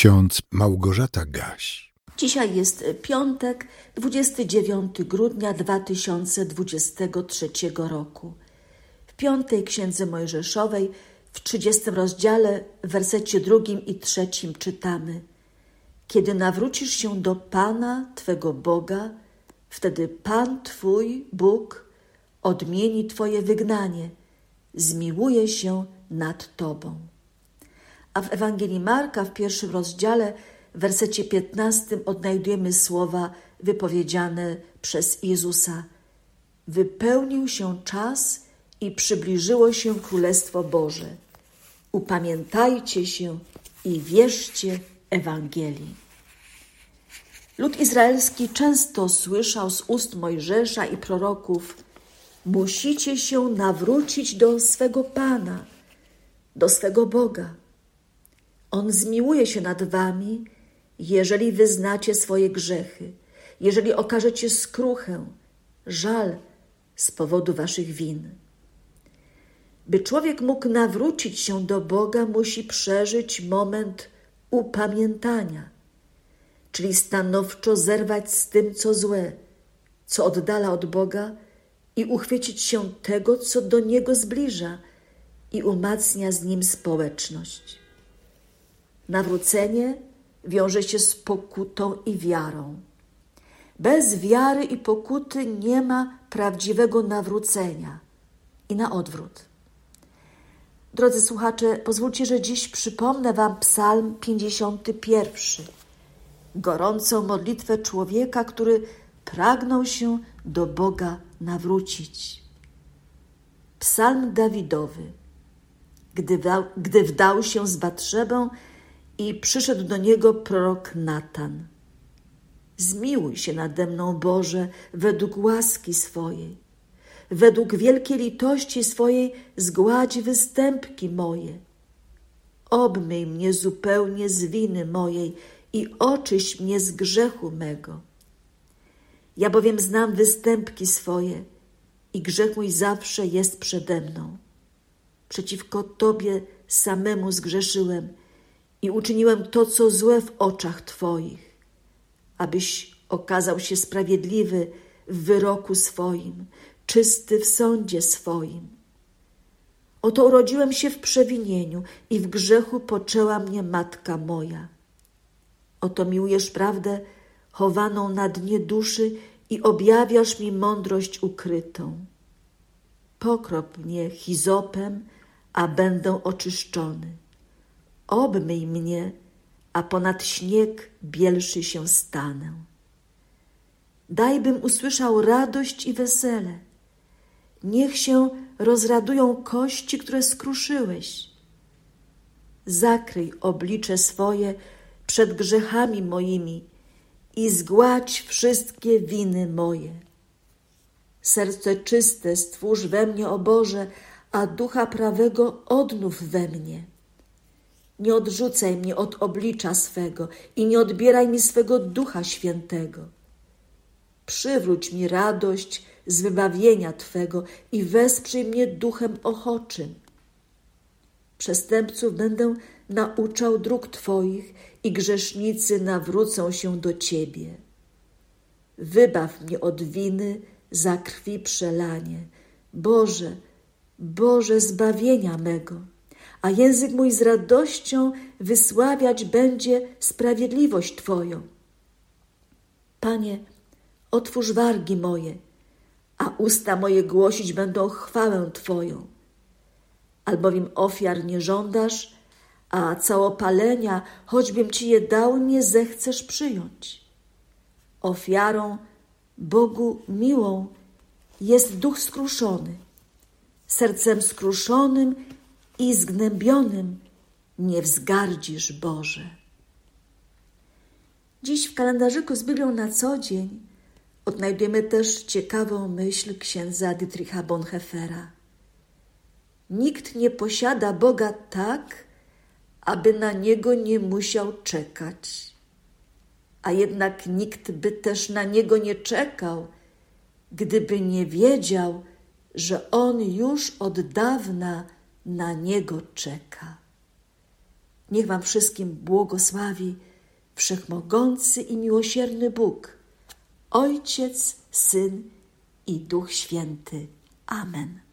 ksiądz Małgorzata Gaś. Dzisiaj jest piątek, 29 grudnia 2023 roku. W piątej księdze Mojżeszowej, w 30 rozdziale, w wersecie drugim i trzecim czytamy: Kiedy nawrócisz się do Pana, Twego Boga, wtedy Pan Twój Bóg odmieni Twoje wygnanie, zmiłuje się nad Tobą. A w Ewangelii Marka w pierwszym rozdziale, w wersecie 15 odnajdujemy słowa wypowiedziane przez Jezusa. Wypełnił się czas i przybliżyło się Królestwo Boże. Upamiętajcie się i wierzcie Ewangelii. Lud izraelski często słyszał z ust Mojżesza i proroków: Musicie się nawrócić do swego Pana, do swego Boga. On zmiłuje się nad wami, jeżeli wyznacie swoje grzechy, jeżeli okażecie skruchę, żal z powodu waszych win. By człowiek mógł nawrócić się do Boga, musi przeżyć moment upamiętania, czyli stanowczo zerwać z tym, co złe, co oddala od Boga i uchwycić się tego, co do Niego zbliża i umacnia z Nim społeczność. Nawrócenie wiąże się z pokutą i wiarą. Bez wiary i pokuty nie ma prawdziwego nawrócenia i na odwrót. Drodzy słuchacze, pozwólcie, że dziś przypomnę Wam Psalm 51. Gorącą modlitwę człowieka, który pragnął się do Boga nawrócić. Psalm Dawidowy. Gdy, gdy wdał się z Batrzebą, i przyszedł do niego prorok Natan. Zmiłuj się nade mną, Boże, według łaski swojej. Według wielkiej litości swojej zgładź występki moje. Obmyj mnie zupełnie z winy mojej i oczyś mnie z grzechu mego. Ja bowiem znam występki swoje i grzech mój zawsze jest przede mną. Przeciwko Tobie samemu zgrzeszyłem – i uczyniłem to, co złe w oczach Twoich, abyś okazał się sprawiedliwy w wyroku swoim, czysty w sądzie swoim. Oto urodziłem się w przewinieniu i w grzechu poczęła mnie matka moja. Oto miłujesz prawdę chowaną na dnie duszy i objawiasz mi mądrość ukrytą. Pokrop mnie hizopem, a będę oczyszczony obmyj mnie, a ponad śnieg bielszy się stanę. Dajbym usłyszał radość i wesele. Niech się rozradują kości, które skruszyłeś. Zakryj oblicze swoje przed grzechami moimi i zgładź wszystkie winy moje. Serce czyste stwórz we mnie, o Boże, a ducha prawego odnów we mnie. Nie odrzucaj mnie od oblicza swego i nie odbieraj mi swego ducha świętego. Przywróć mi radość z wybawienia Twego i wesprzyj mnie duchem ochoczym. Przestępców będę nauczał dróg Twoich i grzesznicy nawrócą się do Ciebie. Wybaw mnie od winy za krwi przelanie. Boże, Boże zbawienia mego a język mój z radością wysławiać będzie sprawiedliwość Twoją. Panie, otwórz wargi moje, a usta moje głosić będą chwałę Twoją. Albowiem ofiar nie żądasz, a całopalenia, choćbym Ci je dał, nie zechcesz przyjąć. Ofiarą Bogu miłą jest duch skruszony. Sercem skruszonym i zgnębionym nie wzgardzisz, Boże. Dziś w kalendarzyku z Biblią na co dzień odnajdujemy też ciekawą myśl księdza Dietricha Bonhoeffera. Nikt nie posiada Boga tak, aby na Niego nie musiał czekać. A jednak nikt by też na Niego nie czekał, gdyby nie wiedział, że On już od dawna na Niego czeka. Niech Wam wszystkim błogosławi Wszechmogący i miłosierny Bóg, Ojciec, Syn i Duch Święty. Amen.